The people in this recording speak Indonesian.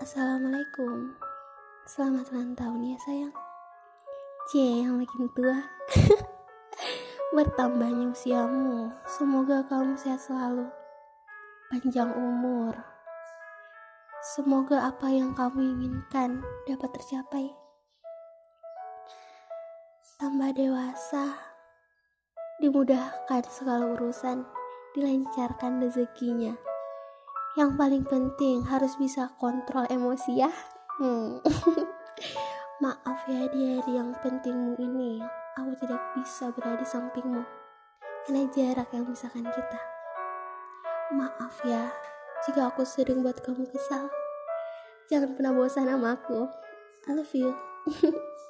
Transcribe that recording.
Assalamualaikum. Selamat ulang tahun ya sayang. Cie yang makin tua. Bertambahnya usiamu. Semoga kamu sehat selalu. Panjang umur. Semoga apa yang kamu inginkan dapat tercapai. Tambah dewasa. Dimudahkan segala urusan. Dilancarkan rezekinya yang paling penting harus bisa kontrol emosi ya. Hmm. maaf ya di hari yang pentingmu ini. Aku tidak bisa berada di sampingmu. Karena jarak yang memisahkan kita. Maaf ya jika aku sering buat kamu kesal. Jangan pernah bosan sama aku. I love you